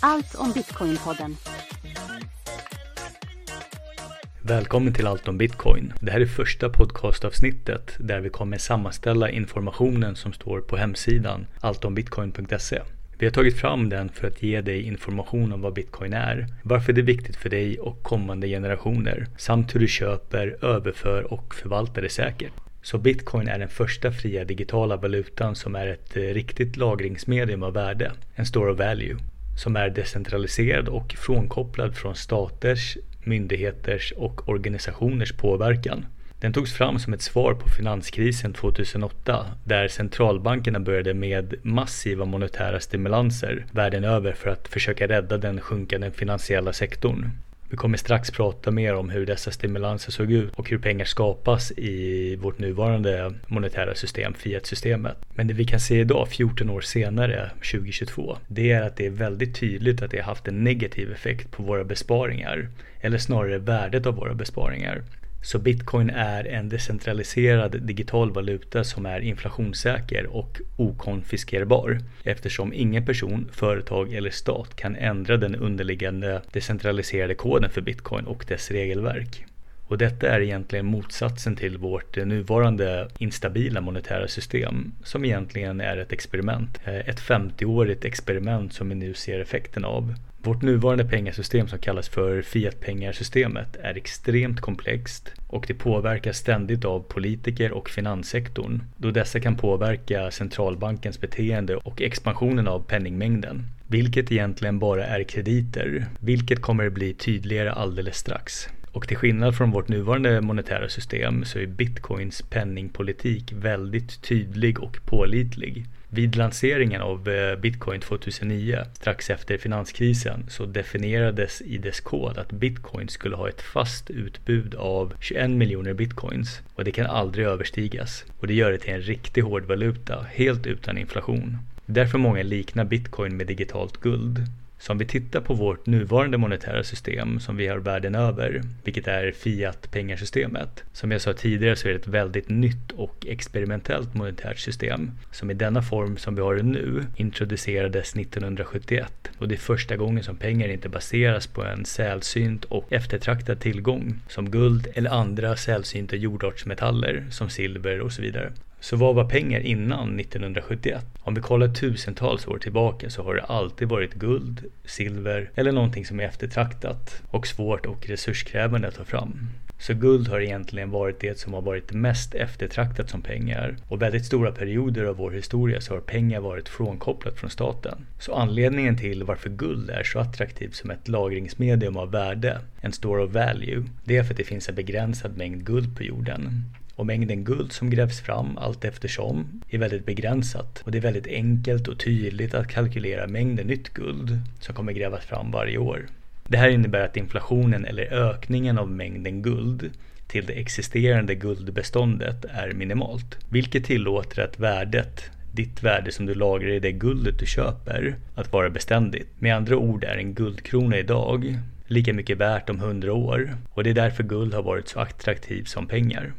Allt om Bitcoin-podden. Välkommen till Allt om Bitcoin. Det här är första podcastavsnittet där vi kommer sammanställa informationen som står på hemsidan alltombitcoin.se. Vi har tagit fram den för att ge dig information om vad bitcoin är, varför det är viktigt för dig och kommande generationer, samt hur du köper, överför och förvaltar det säkert. Så bitcoin är den första fria digitala valutan som är ett eh, riktigt lagringsmedium av värde, en store of value, som är decentraliserad och frånkopplad från staters, myndigheters och organisationers påverkan. Den togs fram som ett svar på finanskrisen 2008 där centralbankerna började med massiva monetära stimulanser världen över för att försöka rädda den sjunkande finansiella sektorn. Vi kommer strax prata mer om hur dessa stimulanser såg ut och hur pengar skapas i vårt nuvarande monetära system, Fiat-systemet. Men det vi kan se idag, 14 år senare, 2022, det är att det är väldigt tydligt att det har haft en negativ effekt på våra besparingar, eller snarare värdet av våra besparingar. Så bitcoin är en decentraliserad digital valuta som är inflationssäker och okonfiskerbar eftersom ingen person, företag eller stat kan ändra den underliggande decentraliserade koden för bitcoin och dess regelverk. Och detta är egentligen motsatsen till vårt nuvarande instabila monetära system som egentligen är ett experiment. Eh, ett 50-årigt experiment som vi nu ser effekten av. Vårt nuvarande pengasystem som kallas för Fiat-pengarsystemet är extremt komplext och det påverkas ständigt av politiker och finanssektorn då dessa kan påverka centralbankens beteende och expansionen av penningmängden. Vilket egentligen bara är krediter, vilket kommer att bli tydligare alldeles strax. Och till skillnad från vårt nuvarande monetära system så är bitcoins penningpolitik väldigt tydlig och pålitlig. Vid lanseringen av eh, bitcoin 2009, strax efter finanskrisen, så definierades i dess kod att bitcoin skulle ha ett fast utbud av 21 miljoner bitcoins och det kan aldrig överstigas. Och det gör det till en riktig hårdvaluta, helt utan inflation. Därför många liknar bitcoin med digitalt guld. Så om vi tittar på vårt nuvarande monetära system som vi har världen över, vilket är Fiat-pengarsystemet. Som jag sa tidigare så är det ett väldigt nytt och experimentellt monetärt system som i denna form som vi har det nu introducerades 1971 och det är första gången som pengar inte baseras på en sällsynt och eftertraktad tillgång som guld eller andra sällsynta jordartsmetaller som silver och så vidare. Så vad var pengar innan 1971? Om vi kollar tusentals år tillbaka så har det alltid varit guld, silver eller någonting som är eftertraktat och svårt och resurskrävande att ta fram. Så guld har egentligen varit det som har varit mest eftertraktat som pengar. Och väldigt stora perioder av vår historia så har pengar varit frånkopplat från staten. Så anledningen till varför guld är så attraktivt som ett lagringsmedium av värde, en store of value, det är för att det finns en begränsad mängd guld på jorden och mängden guld som grävs fram allt eftersom är väldigt begränsat och det är väldigt enkelt och tydligt att kalkylera mängden nytt guld som kommer grävas fram varje år. Det här innebär att inflationen eller ökningen av mängden guld till det existerande guldbeståndet är minimalt, vilket tillåter att värdet ditt värde som du lagrar i det guldet du köper att vara beständigt. Med andra ord är en guldkrona idag lika mycket värt om 100 år och det är därför guld har varit så attraktivt som pengar.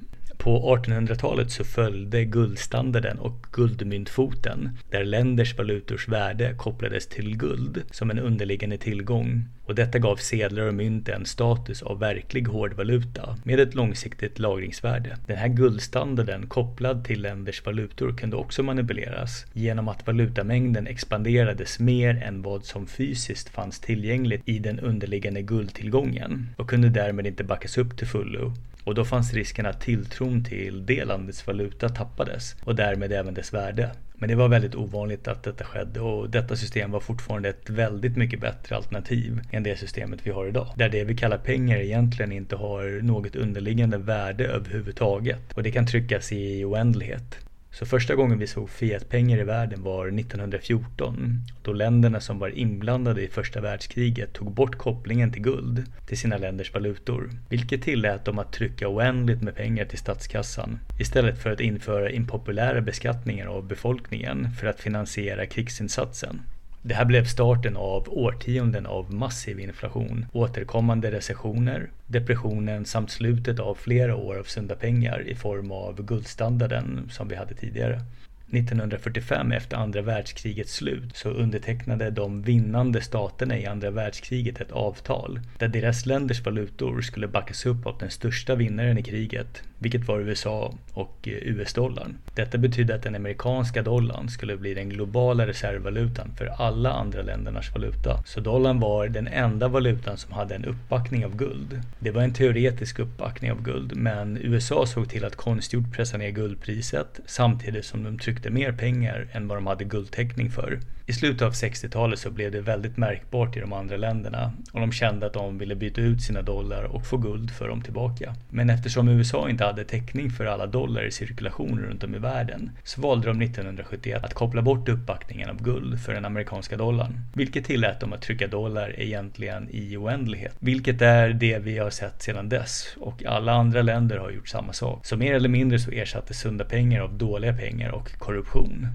På 1800-talet så följde guldstandarden och guldmyntfoten där länders valutors värde kopplades till guld som en underliggande tillgång och detta gav sedlar och mynt en status av verklig hårdvaluta med ett långsiktigt lagringsvärde. Den här guldstandarden kopplad till länders valutor kunde också manipuleras genom att valutamängden expanderades mer än vad som fysiskt fanns tillgängligt i den underliggande guldtillgången och kunde därmed inte backas upp till fullo och då fanns risken att tilltron till det landets valuta tappades och därmed även dess värde. Men det var väldigt ovanligt att detta skedde och detta system var fortfarande ett väldigt mycket bättre alternativ än det systemet vi har idag. Där det vi kallar pengar egentligen inte har något underliggande värde överhuvudtaget och det kan tryckas i oändlighet. Så första gången vi såg Fiat-pengar i världen var 1914 då länderna som var inblandade i första världskriget tog bort kopplingen till guld till sina länders valutor. Vilket tillät dem att trycka oändligt med pengar till statskassan istället för att införa impopulära beskattningar av befolkningen för att finansiera krigsinsatsen. Det här blev starten av årtionden av massiv inflation, återkommande recessioner, depressionen samt slutet av flera år av sunda pengar i form av guldstandarden som vi hade tidigare. 1945 efter andra världskrigets slut så undertecknade de vinnande staterna i andra världskriget ett avtal där deras länders valutor skulle backas upp av den största vinnaren i kriget, vilket var USA och eh, US-dollarn. Detta betydde att den amerikanska dollarn skulle bli den globala reservvalutan för alla andra ländernas valuta. Så dollarn var den enda valutan som hade en uppbackning av guld. Det var en teoretisk uppbackning av guld, men USA såg till att konstgjort pressa ner guldpriset samtidigt som de tryckte mer pengar än vad de hade guldtäckning för. I slutet av 60-talet så blev det väldigt märkbart i de andra länderna och de kände att de ville byta ut sina dollar och få guld för dem tillbaka. Men eftersom USA inte hade täckning för alla dollar i cirkulation runt om i världen så valde de 1971 att koppla bort uppbackningen av guld för den amerikanska dollarn. Vilket tillät dem att trycka dollar egentligen i oändlighet. Vilket är det vi har sett sedan dess och alla andra länder har gjort samma sak. Så mer eller mindre så ersatte sunda pengar av dåliga pengar och korruption.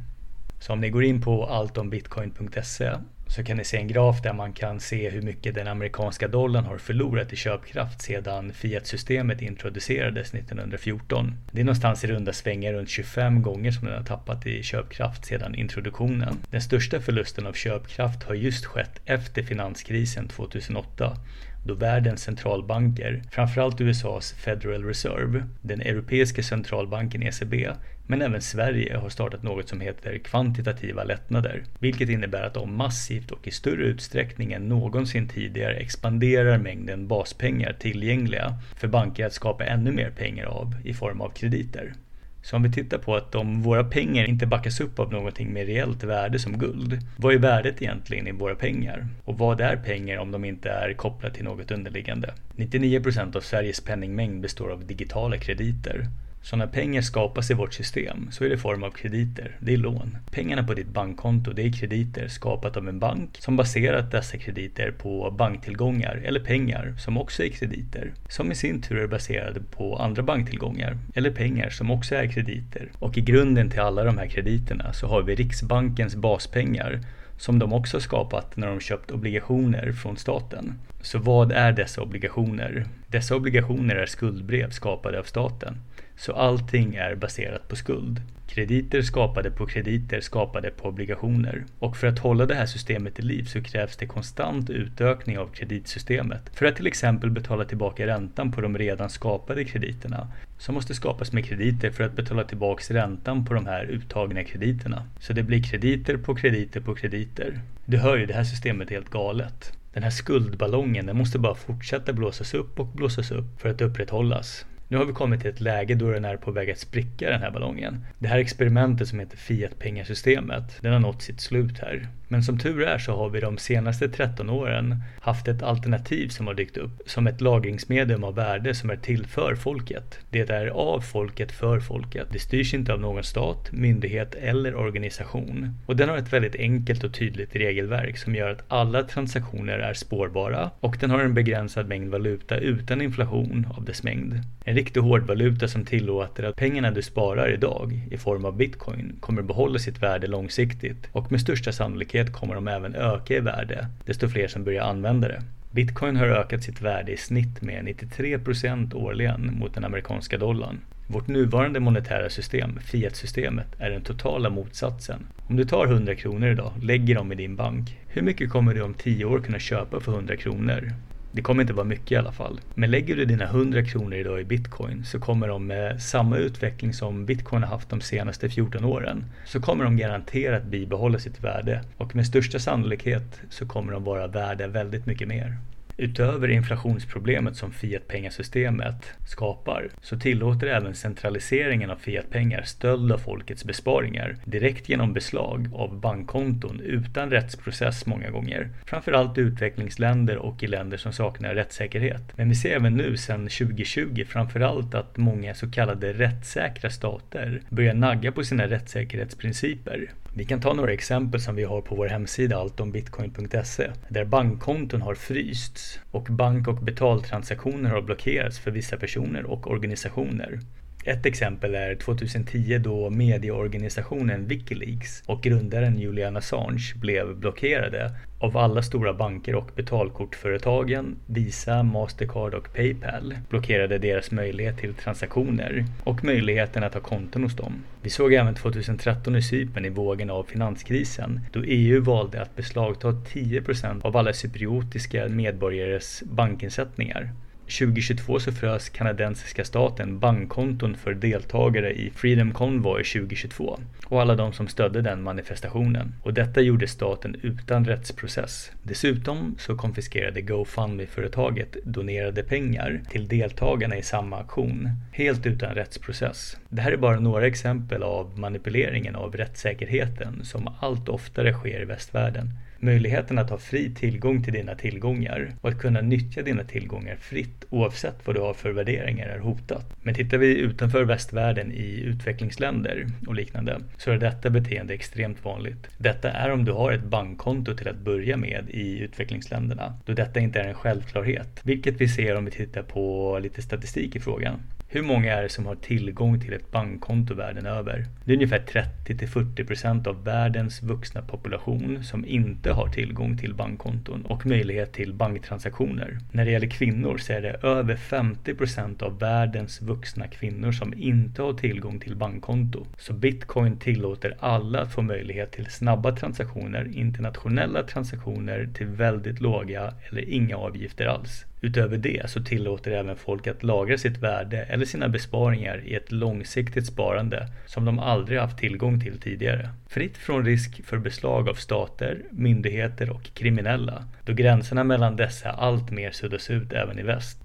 Så om ni går in på alltombitcoin.se så kan ni se en graf där man kan se hur mycket den amerikanska dollarn har förlorat i köpkraft sedan Fiat-systemet introducerades 1914. Det är någonstans i runda svängar runt 25 gånger som den har tappat i köpkraft sedan introduktionen. Den största förlusten av köpkraft har just skett efter finanskrisen 2008 då världens centralbanker, framförallt USAs Federal Reserve, den europeiska centralbanken ECB, men även Sverige har startat något som heter kvantitativa lättnader, vilket innebär att de massivt och i större utsträckning än någonsin tidigare expanderar mängden baspengar tillgängliga för banker att skapa ännu mer pengar av i form av krediter. Så om vi tittar på att om våra pengar inte backas upp av någonting med reellt värde som guld, vad är värdet egentligen i våra pengar? Och vad är pengar om de inte är kopplade till något underliggande? 99% av Sveriges penningmängd består av digitala krediter. Så när pengar skapas i vårt system så är det i form av krediter, det är lån. Pengarna på ditt bankkonto det är krediter skapat av en bank som baserat dessa krediter på banktillgångar eller pengar som också är krediter. Som i sin tur är baserade på andra banktillgångar eller pengar som också är krediter. Och i grunden till alla de här krediterna så har vi Riksbankens baspengar som de också skapat när de köpt obligationer från staten. Så vad är dessa obligationer? Dessa obligationer är skuldbrev skapade av staten. Så allting är baserat på skuld. Krediter skapade på krediter skapade på obligationer. Och för att hålla det här systemet i liv så krävs det konstant utökning av kreditsystemet. För att till exempel betala tillbaka räntan på de redan skapade krediterna som måste skapas med krediter för att betala tillbaka räntan på de här uttagna krediterna. Så det blir krediter på krediter på krediter. Du hör ju, det här systemet är helt galet. Den här skuldballongen den måste bara fortsätta blåsas upp och blåsas upp för att upprätthållas. Nu har vi kommit till ett läge då den är på väg att spricka den här ballongen. Det här experimentet som heter Fiat-pengasystemet, den har nått sitt slut här. Men som tur är så har vi de senaste 13 åren haft ett alternativ som har dykt upp som ett lagringsmedium av värde som är till för folket. Det är av folket för folket. Det styrs inte av någon stat, myndighet eller organisation. Och den har ett väldigt enkelt och tydligt regelverk som gör att alla transaktioner är spårbara och den har en begränsad mängd valuta utan inflation av dess mängd. En riktig hårdvaluta som tillåter att pengarna du sparar idag i form av bitcoin kommer behålla sitt värde långsiktigt och med största sannolikhet kommer de även öka i värde desto fler som börjar använda det. Bitcoin har ökat sitt värde i snitt med 93% årligen mot den amerikanska dollarn. Vårt nuvarande monetära system, Fiat-systemet, är den totala motsatsen. Om du tar 100 kronor idag, lägger dem i din bank, hur mycket kommer du om 10 år kunna köpa för 100 kronor? Det kommer inte vara mycket i alla fall. Men lägger du dina 100 kronor idag i bitcoin så kommer de med samma utveckling som bitcoin har haft de senaste 14 åren så kommer de garanterat bibehålla sitt värde och med största sannolikhet så kommer de vara värda väldigt mycket mer. Utöver inflationsproblemet som fiatpengasystemet skapar så tillåter även centraliseringen av fiatpengar stöld av folkets besparingar direkt genom beslag av bankkonton utan rättsprocess många gånger. Framförallt i utvecklingsländer och i länder som saknar rättssäkerhet. Men vi ser även nu sedan 2020 framförallt att många så kallade rättssäkra stater börjar nagga på sina rättssäkerhetsprinciper. Vi kan ta några exempel som vi har på vår hemsida alltombitcoin.se där bankkonton har frysts och bank och betaltransaktioner har blockerats för vissa personer och organisationer. Ett exempel är 2010 då medieorganisationen Wikileaks och grundaren Julian Assange blev blockerade av alla stora banker och betalkortföretagen Visa, Mastercard och Paypal blockerade deras möjlighet till transaktioner och möjligheten att ha konton hos dem. Vi såg även 2013 i Cypern i vågen av finanskrisen då EU valde att beslagta 10% av alla cypriotiska medborgares bankinsättningar. 2022 så frös kanadensiska staten bankkonton för deltagare i Freedom Convoy 2022 och alla de som stödde den manifestationen. Och detta gjorde staten utan rättsprocess. Dessutom så konfiskerade GoFundMe-företaget donerade pengar till deltagarna i samma aktion, helt utan rättsprocess. Det här är bara några exempel av manipuleringen av rättssäkerheten som allt oftare sker i västvärlden. Möjligheten att ha fri tillgång till dina tillgångar och att kunna nyttja dina tillgångar fritt oavsett vad du har för värderingar är hotat. Men tittar vi utanför västvärlden i utvecklingsländer och liknande så är detta beteende extremt vanligt. Detta är om du har ett bankkonto till att börja med i utvecklingsländerna, då detta inte är en självklarhet, vilket vi ser om vi tittar på lite statistik i frågan. Hur många är det som har tillgång till ett bankkonto världen över? Det är ungefär 30-40% av världens vuxna population som inte har tillgång till bankkonton och möjlighet till banktransaktioner. När det gäller kvinnor så är det över 50% av världens vuxna kvinnor som inte har tillgång till bankkonto. Så bitcoin tillåter alla att få möjlighet till snabba transaktioner, internationella transaktioner till väldigt låga eller inga avgifter alls. Utöver det så tillåter även folk att lagra sitt värde eller sina besparingar i ett långsiktigt sparande som de aldrig haft tillgång till tidigare. Fritt från risk för beslag av stater, myndigheter och kriminella, då gränserna mellan dessa allt mer suddas ut även i väst.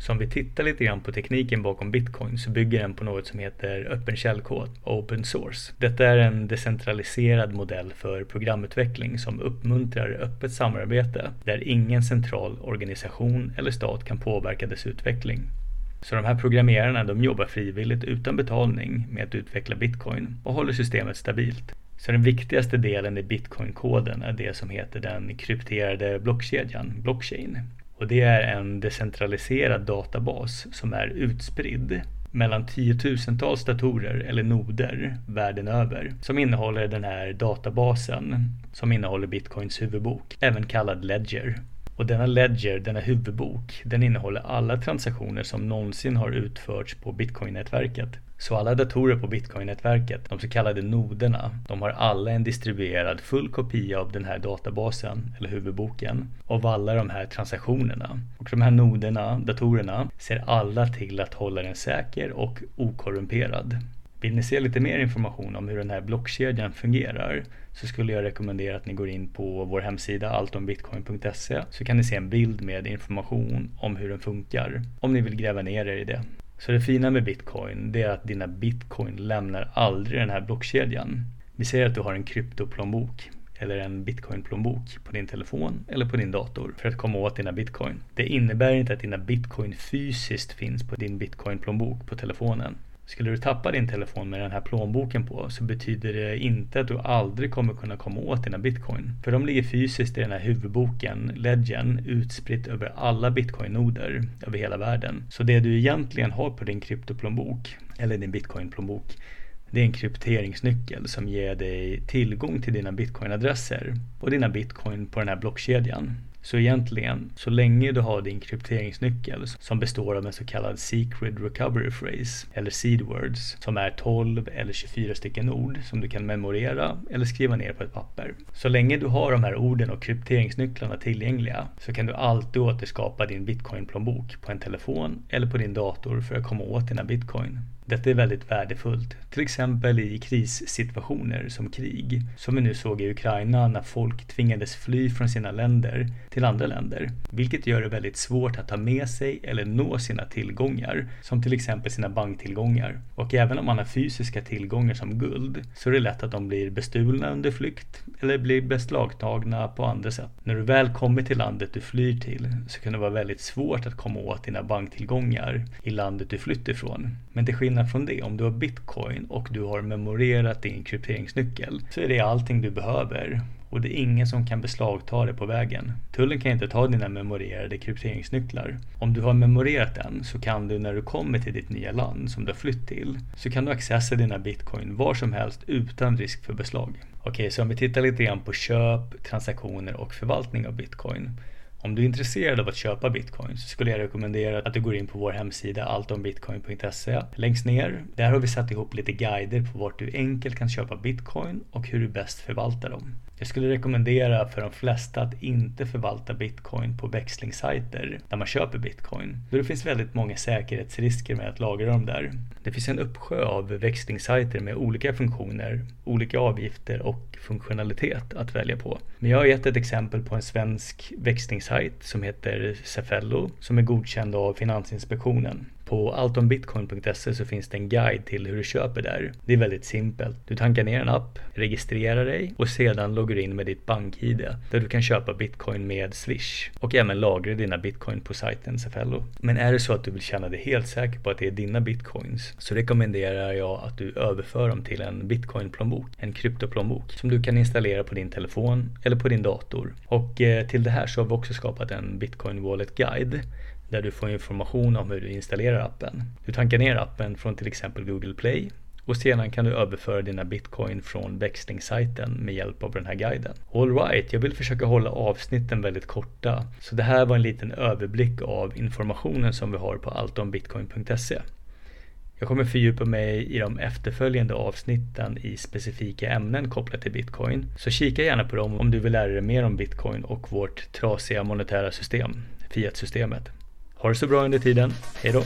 Så om vi tittar lite grann på tekniken bakom bitcoin så bygger den på något som heter öppen källkod, open source. Detta är en decentraliserad modell för programutveckling som uppmuntrar öppet samarbete där ingen central organisation eller stat kan påverka dess utveckling. Så de här programmerarna de jobbar frivilligt utan betalning med att utveckla bitcoin och håller systemet stabilt. Så den viktigaste delen i bitcoin-koden är det som heter den krypterade blockkedjan, blockchain. Och det är en decentraliserad databas som är utspridd mellan tiotusentals datorer eller noder världen över som innehåller den här databasen som innehåller bitcoins huvudbok, även kallad ledger. Och denna ledger, denna huvudbok, den innehåller alla transaktioner som någonsin har utförts på bitcoin-nätverket. Så alla datorer på bitcoin-nätverket, de så kallade noderna, de har alla en distribuerad full kopia av den här databasen, eller huvudboken, av alla de här transaktionerna. Och de här noderna, datorerna, ser alla till att hålla den säker och okorrumperad. Vill ni se lite mer information om hur den här blockkedjan fungerar så skulle jag rekommendera att ni går in på vår hemsida alltombitcoin.se så kan ni se en bild med information om hur den funkar om ni vill gräva ner er i det. Så det fina med bitcoin det är att dina bitcoin lämnar aldrig den här blockkedjan. Vi säger att du har en kryptoplånbok eller en bitcoinplånbok på din telefon eller på din dator för att komma åt dina bitcoin. Det innebär inte att dina bitcoin fysiskt finns på din bitcoinplånbok på telefonen. Skulle du tappa din telefon med den här plånboken på så betyder det inte att du aldrig kommer kunna komma åt dina bitcoin. För de ligger fysiskt i den här huvudboken, Ledgen, utspritt över alla bitcoin-noder över hela världen. Så det du egentligen har på din kryptoplånbok, eller din bitcoin-plånbok, det är en krypteringsnyckel som ger dig tillgång till dina bitcoinadresser och dina bitcoin på den här blockkedjan. Så egentligen, så länge du har din krypteringsnyckel som består av en så kallad secret recovery phrase eller seed words som är 12 eller 24 stycken ord som du kan memorera eller skriva ner på ett papper. Så länge du har de här orden och krypteringsnycklarna tillgängliga så kan du alltid återskapa din bitcoin-plånbok på en telefon eller på din dator för att komma åt dina bitcoin. Detta är väldigt värdefullt, till exempel i krissituationer som krig, som vi nu såg i Ukraina när folk tvingades fly från sina länder till andra länder, vilket gör det väldigt svårt att ta med sig eller nå sina tillgångar, som till exempel sina banktillgångar. Och även om man har fysiska tillgångar som guld så är det lätt att de blir bestulna under flykt eller blir beslagtagna på andra sätt. När du väl kommer till landet du flyr till så kan det vara väldigt svårt att komma åt dina banktillgångar i landet du flytt ifrån. Men till skillnad skillnad från det, om du har bitcoin och du har memorerat din krypteringsnyckel så är det allting du behöver och det är ingen som kan beslagta det på vägen. Tullen kan inte ta dina memorerade krypteringsnycklar. Om du har memorerat den så kan du när du kommer till ditt nya land som du har flytt till så kan du accessa dina bitcoin var som helst utan risk för beslag. Okej, så om vi tittar lite grann på köp, transaktioner och förvaltning av bitcoin. Om du är intresserad av att köpa bitcoin så skulle jag rekommendera att du går in på vår hemsida alltombitcoin.se. Längst ner, där har vi satt ihop lite guider på vart du enkelt kan köpa bitcoin och hur du bäst förvaltar dem. Jag skulle rekommendera för de flesta att inte förvalta bitcoin på växlingssajter där man köper bitcoin. Då det finns väldigt många säkerhetsrisker med att lagra dem där. Det finns en uppsjö av växlingssajter med olika funktioner, olika avgifter och funktionalitet att välja på. Men jag har gett ett exempel på en svensk växlingssajt som heter Cefello som är godkänd av Finansinspektionen. På alltombitcoin.se så finns det en guide till hur du köper där. Det är väldigt simpelt. Du tankar ner en app, registrerar dig och sedan loggar du in med ditt bank-id där du kan köpa bitcoin med Swish och även lagra dina bitcoin på sajten Cefello. Men är det så att du vill känna dig helt säker på att det är dina bitcoins så rekommenderar jag att du överför dem till en bitcoin-plånbok, en kryptoplånbok som du kan installera på din telefon eller på din dator. Och eh, till det här så har vi också skapat en bitcoin wallet guide där du får information om hur du installerar appen. Du tankar ner appen från till exempel Google Play och sedan kan du överföra dina bitcoin från växlingssajten med hjälp av den här guiden. Alright, jag vill försöka hålla avsnitten väldigt korta. Så det här var en liten överblick av informationen som vi har på alltombitcoin.se. Jag kommer fördjupa mig i de efterföljande avsnitten i specifika ämnen kopplat till bitcoin. Så kika gärna på dem om du vill lära dig mer om bitcoin och vårt trasiga monetära system, Fiat-systemet. Ha det så bra under tiden. Hej då!